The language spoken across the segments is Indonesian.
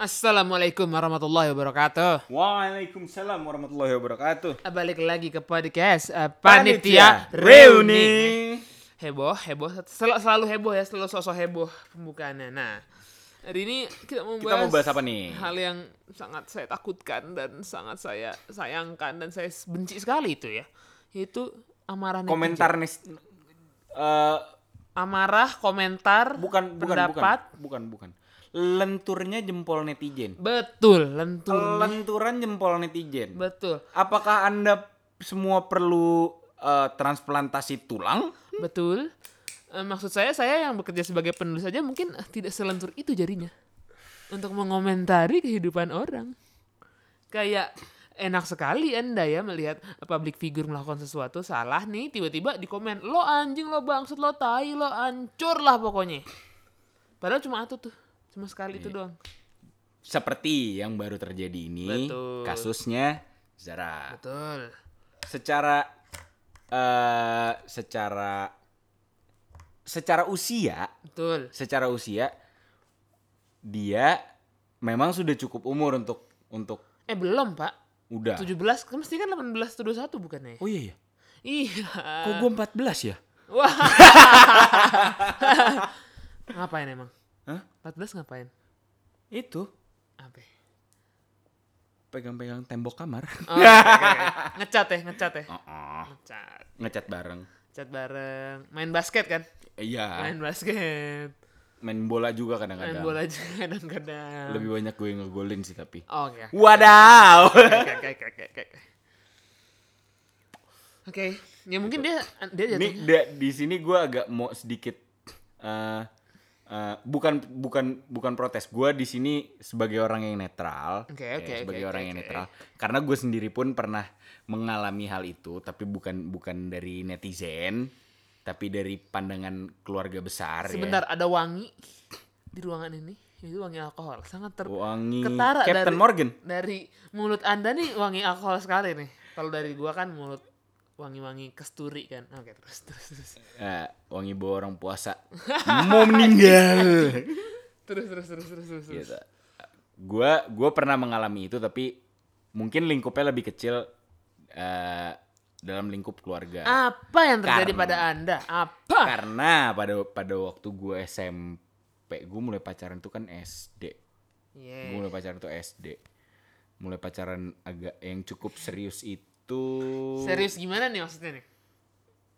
Assalamualaikum warahmatullahi wabarakatuh. Waalaikumsalam warahmatullahi wabarakatuh. Balik lagi ke podcast uh, Panitia Panitia Reuni. Heboh, heboh. Sel selalu heboh ya, selalu sosok heboh pembukaannya. Nah, hari ini kita mau Kita mau bahas apa nih? Hal yang sangat saya takutkan dan sangat saya sayangkan dan saya benci sekali itu ya. Itu amarah netizen. Komentar nih eh, Amarah, komentar, bukan bukan pendapat. bukan bukan bukan. Lenturnya jempol netizen. Betul, lentur. Lenturan jempol netizen. Betul. Apakah Anda semua perlu eh, transplantasi tulang? Betul. Eh, maksud saya, saya yang bekerja sebagai penulis saja mungkin eh, tidak selentur itu jadinya. Untuk mengomentari kehidupan orang. Kayak enak sekali anda ya melihat public figure melakukan sesuatu salah nih tiba-tiba di komen lo anjing lo bangsat lo tai lo hancur lah pokoknya padahal cuma itu tuh cuma sekali itu doang. Seperti yang baru terjadi ini Betul. kasusnya Zara. betul. Secara eh secara secara usia betul. secara usia dia memang sudah cukup umur untuk untuk eh belum pak. Udah. 17 kan mesti kan 18 tuh 21 bukannya? Oh iya ya iya. Kok gue 14 ya? Wah. ngapain emang? Hah? 14 ngapain? itu Apa? pegang-pegang tembok kamar Oh, oke. ngecat ya, ngecat ya. Oh, Ngecat. ngecat bareng Ngecat bareng. Main basket kan? iya Main basket. main bola juga Main kadang-kadang bola juga kadang-kadang. lebih banyak gue ngegolin sih tapi Oh, Oke. Oke, wadaw oke, oke, oke, oke, oke. Ya mungkin dia dia ini jatuhnya. da- di sini gue agak mau sedikit eh eh, bukan bukan bukan protes gue di sini sebagai orang yang netral Oke, ya, oke, sebagai oke, orang oke, yang oke. netral karena gue sendiri pun pernah mengalami hal itu tapi bukan bukan dari netizen tapi dari pandangan keluarga besar Sebentar, ada wangi di ruangan ini. Itu wangi alkohol. Sangat ter ya wangi ketara Captain dari- Morgan dari mulut anda nih wangi alkohol sekali nih kalau dari gua kan mulut wangi-wangi kesturi kan oke terus terus terus Eh, wangi bawa orang puasa mau meninggal terus terus terus terus terus, gitu. Gua gua pernah mengalami itu tapi mungkin lingkupnya lebih kecil eh, dalam lingkup keluarga. apa yang terjadi Karena- pada anda apa Karena pada pada waktu gue SMP, gue mulai pacaran tuh kan SD. Gue yeah. mulai pacaran tuh SD. Mulai pacaran agak yang cukup serius itu serius gimana nih maksudnya nih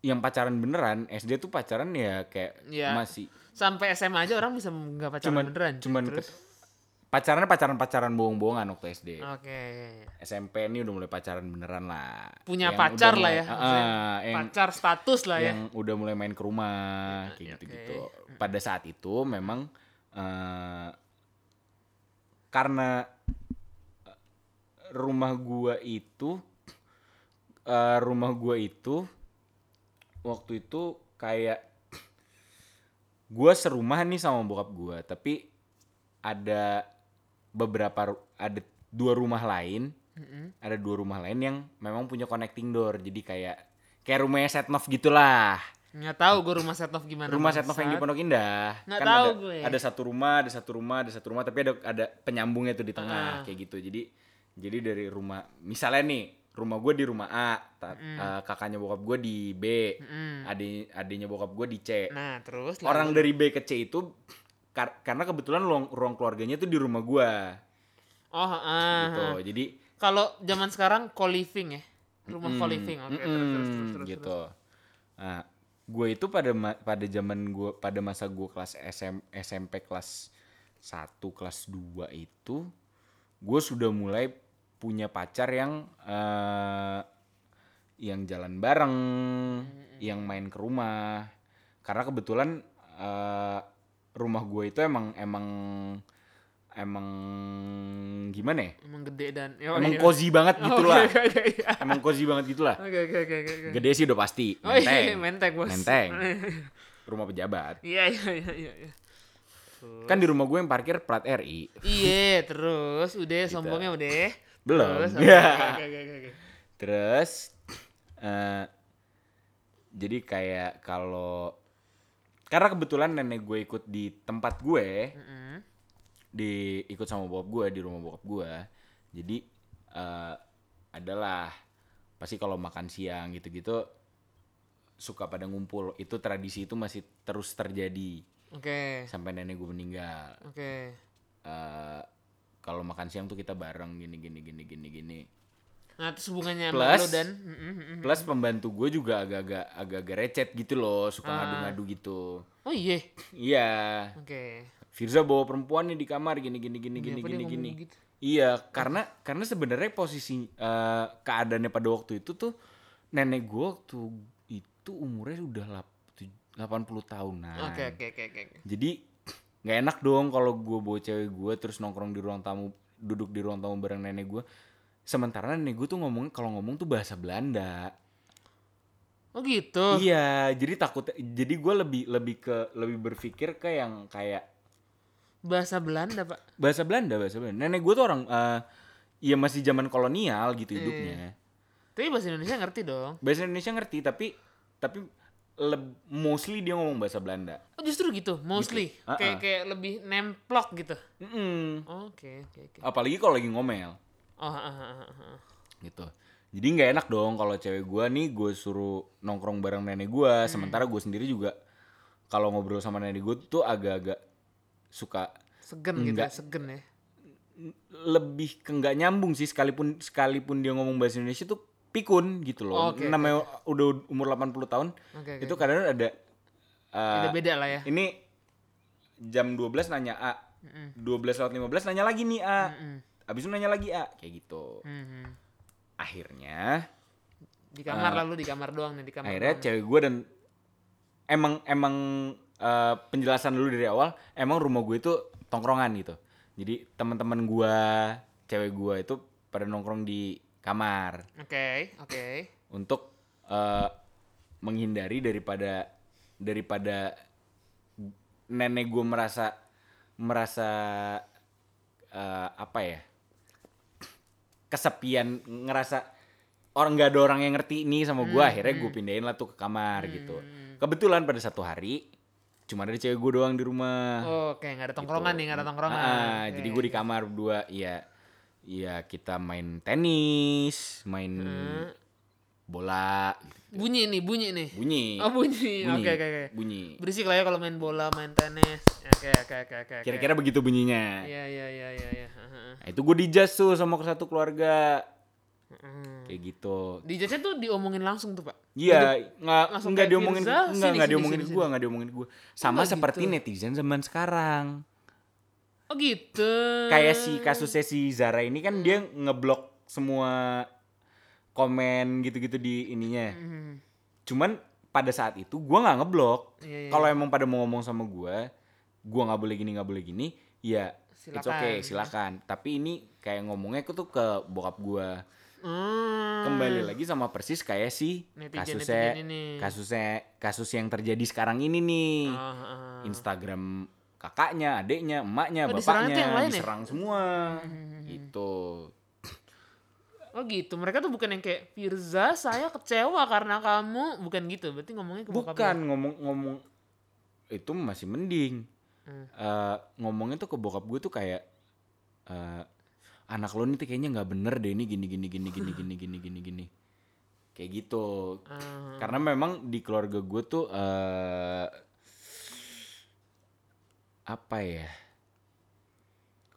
yang pacaran beneran SD tuh pacaran ya kayak Iya. masih sampai SMA aja orang bisa nggak pacaran cuman beneran cuman terus ket- pacarannya pacaran-pacaran bohong-bohongan waktu SD. oke SMP ini udah mulai pacaran beneran lah. Punya Yang pacar lah ya, ah, yang, pacar status lah ya yang udah mulai main ke rumah Iya, kayak gitu-gitu. oke. Pada saat itu memang eh, karena rumah gua itu eh, rumah gua itu waktu itu kayak gua serumah nih sama bokap gua, tapi ada beberapa ada dua rumah lain Mm-mm. ada dua rumah lain yang memang punya connecting door jadi kayak kayak rumahnya Setnov gitulah nggak tahu gue rumah setnov gimana rumah Setnov yang di. Pondok Indah Nggak kan tahu ada, gue. ada satu rumah ada satu rumah ada satu rumah tapi ada ada penyambungnya tuh di tengah Ah. kayak gitu jadi jadi dari rumah misalnya nih rumah gue di rumah A ta- eh, kakaknya bokap gue di B Mm-mm. adik adiknya bokap gue di C. Nah terus orang lalu- dari B ke C itu kar- karena kebetulan ruang ruang keluarganya tuh di rumah gue oh ah, gitu ah. jadi kalau zaman sekarang co-living ya? Rumah Mm, co-living oke terus, terus terus terus terus. Gitu. Nah, gue itu pada ma- pada zaman gue pada masa gue kelas SM, SMP kelas 1 kelas 2 itu gue sudah mulai punya pacar yang eh yang jalan bareng, yang main ke rumah. Karena kebetulan eh rumah gue itu emang emang emang gimana ya? emang gede dan ya, Emang iya. cozy banget Oh, gitu oke, lah. oke, oke, iya. Emang cozy banget gitu lah. Oke oke oke oke. oke. Gede sih udah pasti. Oh iya, Menteng. menteng bos. Menteng. Rumah pejabat. Iya iya iya iya. Iya. Kan di rumah gue yang parkir plat RI. Iya terus udah sombongnya udah. Gitu. Belum. Terus, Ya. oke, oke, oke. Terus eh jadi kayak kalau karena kebetulan nenek gue ikut di tempat gue, Mm-mm. di ikut sama bokap gue di rumah bokap gue jadi eh, adalah pasti kalau makan siang gitu-gitu suka pada ngumpul itu tradisi itu masih terus terjadi Oke. sampai nenek gue meninggal Oke. Eh, kalau makan siang tuh kita bareng gini gini gini gini gini Nah, terus hubungannya sama Plus- lo dan plus pembantu gue juga agak-agak agak-agak recet gitu loh suka Ah. ngadu-ngadu gitu Oh iya. iya Oke. Firza bawa perempuan nih di kamar gini gini gini Iya, gini gini gini gitu? iya karena karena sebenarnya posisi eh, keadaannya pada waktu itu tuh nenek gue waktu itu umurnya udah 80 tahunan Oke oke oke oke. oke. jadi nggak enak dong kalau gue bawa cewek gue terus nongkrong di ruang tamu duduk di ruang tamu bareng nenek gue sementara nenek gue tuh ngomong kalau ngomong tuh bahasa Belanda Oh gitu. iya jadi takut jadi gue lebih lebih ke lebih berpikir ke yang kayak Bahasa Belanda, Pak. bahasa Belanda bahasa Belanda nenek gue tuh orang eh ya masih zaman kolonial gitu Iya. hidupnya Tapi bahasa Indonesia ngerti dong. bahasa Indonesia ngerti tapi tapi leb- mostly dia ngomong bahasa Belanda Oh justru gitu, mostly. Ah, Kayak ah. kayak lebih nemplok gitu. Oke oke oke. apalagi kalau lagi ngomel Oh, ah, ah, ah, ah. gitu jadi nggak enak dong kalau cewek gue nih gue suruh nongkrong bareng nenek gue Hmm. sementara gue sendiri juga kalau ngobrol sama nenek gue tuh agak-agak suka Segen gitu, ya, Enggak. segen ya. lebih ke nggak nyambung sih sekalipun sekalipun dia ngomong bahasa Indonesia tuh pikun gitu loh Oke, namanya udah umur 80 tahun oke. itu kadang ada uh, Beda-beda lah ya. ini jam 12 nanya A Mm-mm. 12 lewat 15 nanya lagi nih A Mm-mm. abis itu nanya lagi A kayak gitu Mhm. akhirnya Di kamar lalu di kamar doang nih di kamar. Akhirnya doang. cewek gue dan emang emang eh, penjelasan dulu dari awal emang rumah gue itu tongkrongan gitu jadi teman-teman gue cewek gue itu pada nongkrong di kamar. Oke oke. untuk eh, menghindari daripada daripada nenek gue merasa merasa eh, apa ya? Kesepian ngerasa orang nggak ada orang yang ngerti ini sama gue akhirnya gue pindahin lah tuh ke kamar gitu. Kebetulan pada satu hari cuma ada cewek gue doang di rumah. Oh, Oke nggak ada tongkrongan nih nggak ada tongkrongan. Ah, Oke. jadi gue di kamar berdua ya ya kita main tenis main Hmm. bola gitu. Bunyi nih bunyi nih. bunyi Oh bunyi. bunyi Oke oke oke. bunyi Berisik lah ya kalau main bola, main tenis. Oke oke oke oke. oke. kira-kira begitu bunyinya Iya iya iya iya iya. Heeh. nah, itu gue dijas tuh sama satu keluarga Heeh. kayak gitu Di jasnya tuh diomongin langsung tuh pak. Iya, nggak nggak diomongin, nggak nggak diomongin gue, nggak diomongin gue. Sama nggak seperti gitu. netizen zaman sekarang. Oh gitu. Kayak si kasusnya si Zara ini kan dia ngeblok semua komen gitu-gitu di ininya. Mhm. Cuman pada saat itu gue nggak ngeblok. Iya, iya. Kalau emang pada mau ngomong sama gue, gue nggak boleh gini nggak boleh gini, ya it's Silakan. okay silakan. Tapi ini kayak ngomongnya tuh ke bokap gue. Hmm. Kembali lagi sama persis kayak si Netizen- kasusnya netizen ini. kasusnya kasus yang terjadi sekarang ini nih. Ah, ah. Instagram kakaknya, adeknya, emaknya, Oh, diserang bapaknya yang lain ya? diserang semua. Gitu. Oh gitu. Mereka tuh bukan yang kayak Firza, saya kecewa karena kamu, bukan gitu. Berarti ngomongnya ke bokapnya. Bukan ngomong-ngomong itu masih mending. Hmm. Eh, ngomongnya tuh ke bokap gue tuh kayak eh, anak lo nih tuh kayaknya nggak bener deh ini gini gini gini gini gini gini gini gini. Kayak gitu. Ah, Karena memang di keluarga gue tuh eh apa ya?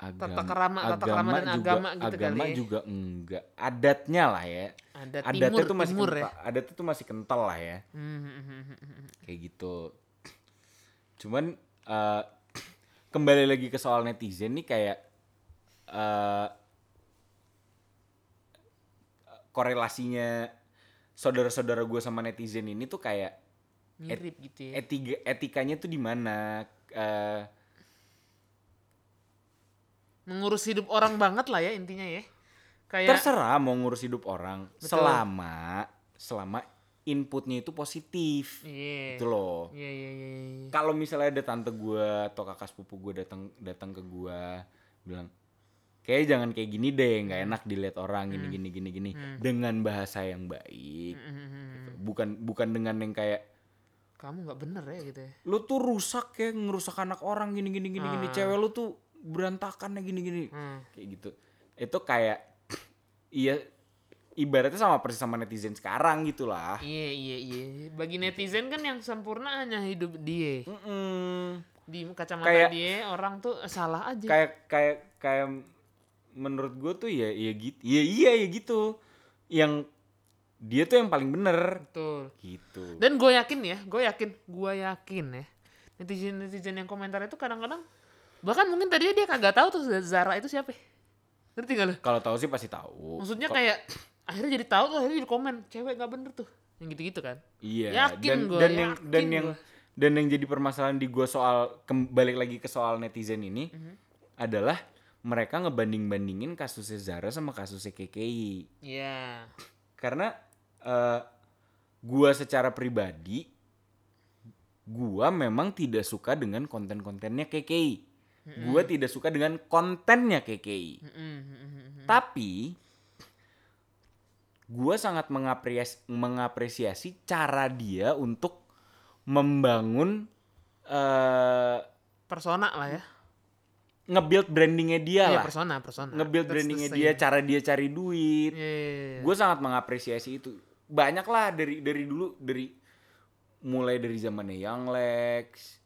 Tata kerama- tata kerama dan juga, agama gitu agama kali ya. juga enggak. Adatnya lah ya. ada Adatnya timur, tuh masih timur ya. kental, adatnya tuh masih kental lah ya. Hmm, hmm, hmm. Kayak gitu. Cuman eh, kembali lagi ke soal netizen nih kayak eh korelasinya saudara-saudara gue sama netizen ini tuh kayak Mirip gitu ya. etika etikanya tuh di mana Eh, Mengurus hidup orang banget lah ya intinya ya. Kayak terserah mau ngurus hidup orang Betul. selama selama inputnya itu positif Iya. itu loh Iya iya iya. iya. kalau misalnya ada tante gue atau kakak sepupu gue datang datang ke gue bilang kayak jangan kayak gini deh nggak enak dilihat orang gini gini gini gini dengan bahasa yang baik Hmm, hmm, hmm, hmm. bukan bukan dengan yang kayak Kamu nggak bener ya gitu ya. lu tuh rusak ya ngerusak anak orang gini gini gini gini Ah. cewek lu tuh berantakan gini-gini Hmm. kayak gitu itu kayak iya ibaratnya sama persis sama netizen sekarang gitu lah Iya iya iya. Bagi netizen kan yang sempurna hanya hidup dia. Mm-mm. Di kacamata Kayak- dia orang tuh salah aja. kayak kayak kayak menurut gue tuh ya ya gitu iya iya ya gitu yang dia tuh yang paling bener Betul. gitu Dan gue yakin ya, gue yakin, gue yakin ya. Netizen netizen yang komentar itu kadang-kadang bahkan mungkin tadinya dia kagak tahu tuh Zara itu siapa. Ngerti gak lo? kalau tahu sih pasti tahu Maksudnya Kok- kayak akhirnya jadi tahu tuh akhirnya jadi komen cewek gak bener tuh yang gitu-gitu kan. iya yakin dan gua, dan yang yakin dan yang gua. dan yang jadi permasalahan di gue soal kem- balik lagi ke soal netizen ini Mhm. adalah mereka ngebanding-bandingin kasusnya Zara sama kasusnya KKI Iya. karena eh gua secara pribadi gua memang tidak suka dengan konten-kontennya KKI. Gua tidak suka dengan kontennya KKI. Mm-mm. Tapi gua sangat mengapresiasi, mengapresiasi cara dia untuk membangun eh Persona lah ya. nge-build brandingnya dia Iya lah. persona, persona. Nge-build That's brandingnya dia, cara dia cari duit. Iya, iya, iya. gue sangat mengapresiasi itu banyak lah dari dari dulu dari mulai dari zamannya Young Lex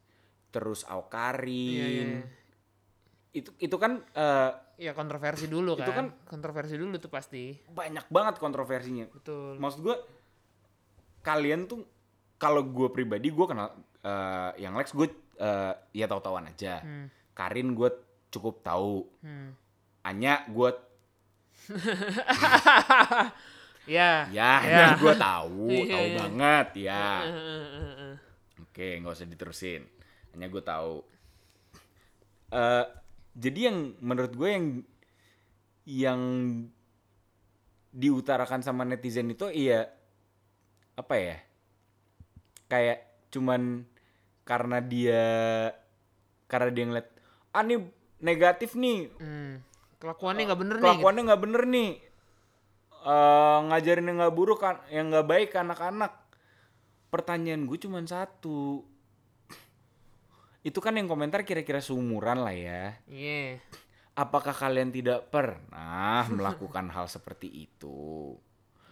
terus Aukarin Iya, iya. Itu itu kan eh, Iya kontroversi dulu kan. Itu kan- kontroversi dulu tuh pasti. banyak banget kontroversinya Betul. maksud gue kalian tuh kalau gue pribadi gue kenal eh, Young Lex gue eh, ya tahu-tahuan aja Hmm. Karin gue cukup tahu Hmm. Anya gue Ya. ya Ya. Gue tahu tahu banget ya Eh. Oke, nggak usah diterusin. Hanya gue tahu. Eh, jadi yang menurut gue yang yang diutarakan sama netizen itu iya apa ya? Kayak cuman karena dia karena dia ngeliat ah nih negatif nih Hmm. Kelakuannya nggak bener nih. gitu. kelakuannya nggak bener nih Eh ngajarin yang nggak buruk kan yang nggak baik anak-anak pertanyaan gue cuman satu itu kan yang komentar kira-kira seumuran lah ya Iya. apakah kalian tidak pernah melakukan hal seperti itu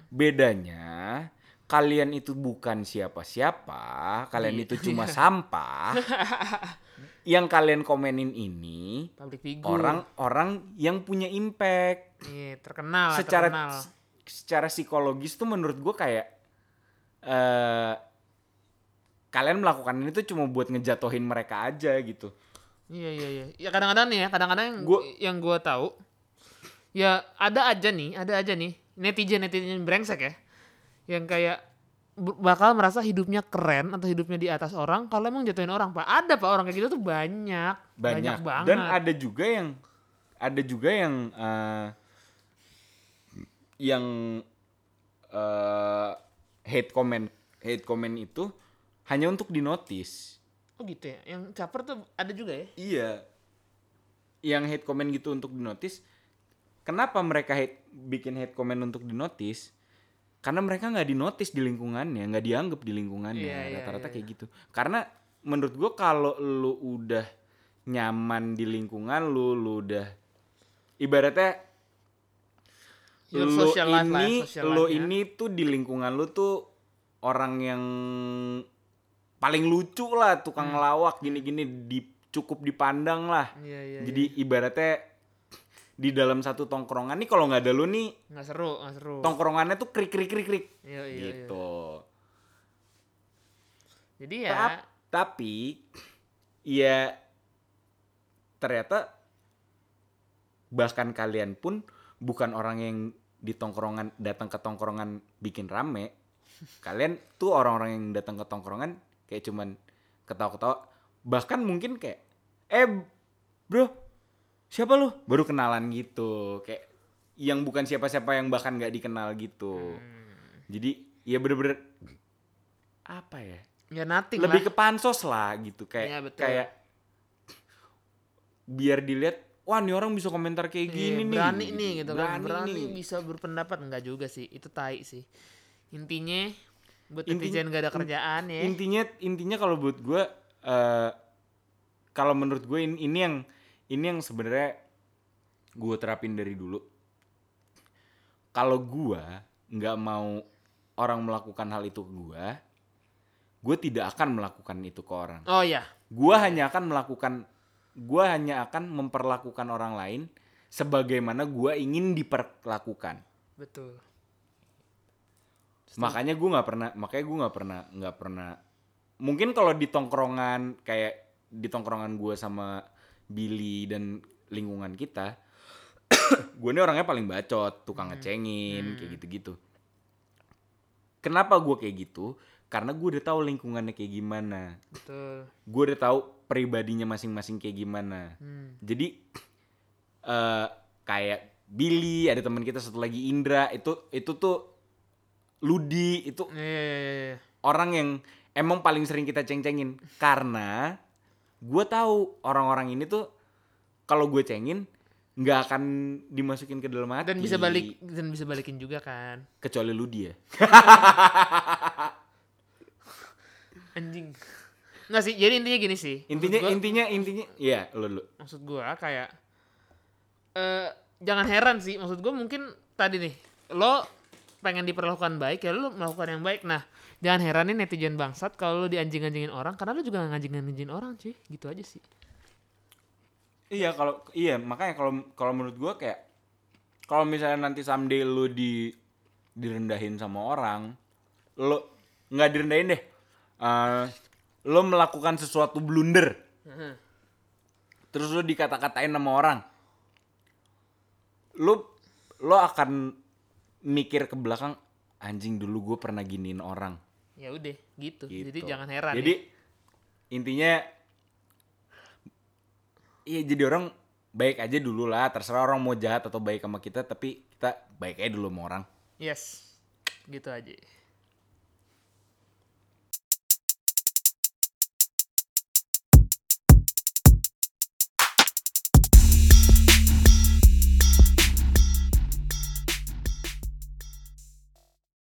bedanya kalian itu bukan siapa-siapa kalian Iya. itu cuma sampah yang kalian komenin ini orang-orang yang punya impact Iya, terkenal, secara terkenal. secara psikologis tuh menurut gue kayak eh kalian melakukan ini tuh cuma buat ngejatohin mereka aja gitu Iya iya iya. Ya kadang-kadang nih ya, kadang-kadang yang Gua- yang gua tahu ya ada aja nih, ada aja nih netizen netizen brengsek ya. Yang kayak bakal merasa hidupnya keren atau hidupnya di atas orang kalau emang jatuhin orang, Pak. Ada Pak orang kayak gitu tuh banyak. banyak, banget. dan ada juga yang ada juga yang eh, yang eh, hate comment hate comment itu hanya untuk dinotis Oh gitu ya. Yang caper tuh ada juga ya. Iya. Yang hate comment gitu untuk dinotis. Kenapa mereka hate, bikin hate comment untuk dinotis? Karena mereka nggak dinotis di lingkungannya, nggak dianggap di lingkungannya. Iya, iya, Rata-rata iya, kayak gitu. Karena menurut gua kalau lu udah nyaman di lingkungan lu, lu udah ibaratnya Your lu life ini lu life-nya. ini tuh di lingkungan lu tuh orang yang paling lucu lah tukang Hmm. ngelawak gini-gini di cukup dipandang lah Iya iya. jadi ibaratnya di dalam satu tongkrongan nih kalau nggak ada lu nih nggak seru, nggak seru. tongkrongannya tuh krik krik krik krik Iya iya. iya. gitu Jadi ya Tap- tapi ya ternyata bahkan kalian pun bukan orang yang di tongkrongan datang ke tongkrongan bikin rame. Kalian tuh orang-orang yang datang ke tongkrongan kayak cuman ketawa-ketawa. Bahkan mungkin kayak eh bro siapa lu? Baru kenalan gitu. Kayak yang bukan siapa-siapa yang bahkan nggak dikenal gitu. Hmm. jadi ya bener-bener apa ya? Ya nothing lebih lah. ke pansos lah gitu. Kayak Iya, betul. kayak biar dilihat wah nih orang bisa komentar kayak Iya, gini nih. berani nih gitu kan. Berani, berani nih. bisa berpendapat. Enggak juga sih. Itu tai sih. Intinya buat Intinya- netizen gak ada kerjaan ya. Intinya intinya kalau buat gue eh kalau menurut gue ini, ini yang ini yang sebenarnya gue terapin dari dulu. Kalau gue nggak mau orang melakukan hal itu ke gue gue tidak akan melakukan itu ke orang. Oh ya, gue hanya akan melakukan gue hanya akan memperlakukan orang lain sebagaimana gue ingin diperlakukan. Betul. Makanya gue nggak pernah makanya gue nggak pernah nggak pernah. Mungkin kalau di tongkrongan kayak di tongkrongan gue sama Billy dan lingkungan kita gue ini orangnya paling bacot tukang ngecengin kayak gitu-gitu. Kenapa gue kayak gitu? Karena gue udah tahu lingkungannya kayak gimana. Betul. gue udah tahu pribadinya masing-masing kayak gimana. Hmm. jadi eh kayak Billy ada teman kita satu lagi Indra itu itu tuh Ludi itu Iya, iya, iya, iya. orang yang emang paling sering kita ceng-cengin karena gue tahu orang-orang ini tuh kalau gue cengin nggak akan dimasukin ke dalam hati Dan bisa balik dan bisa balikin juga kan. kecuali Ludi ya Anjing. Nggak sih, jadi intinya gini sih. intinya gua- intinya intinya ya lo lo maksud gua kayak eh jangan heran sih maksud gua mungkin tadi nih lo pengen diperlakukan baik ya lo melakukan yang baik. Nah jangan heranin netizen bangsat kalau lo dianjing-anjingin orang karena lo juga nganjing-anjingin orang cuy. Gitu aja sih. Iya kalau iya makanya kalau kalau menurut gua kayak kalau misalnya nanti someday lu di direndahin sama orang, lo nggak direndahin deh. Eh, lo melakukan sesuatu blunder, Heeh. terus lo dikata-katain sama orang, lo lo akan mikir ke belakang anjing dulu gue pernah giniin orang. ya udah gitu. Gitu. jadi jangan heran Jadi ya. intinya iya jadi orang baik aja dulu lah terserah orang mau jahat atau baik sama kita tapi kita baik aja dulu sama orang yes gitu aja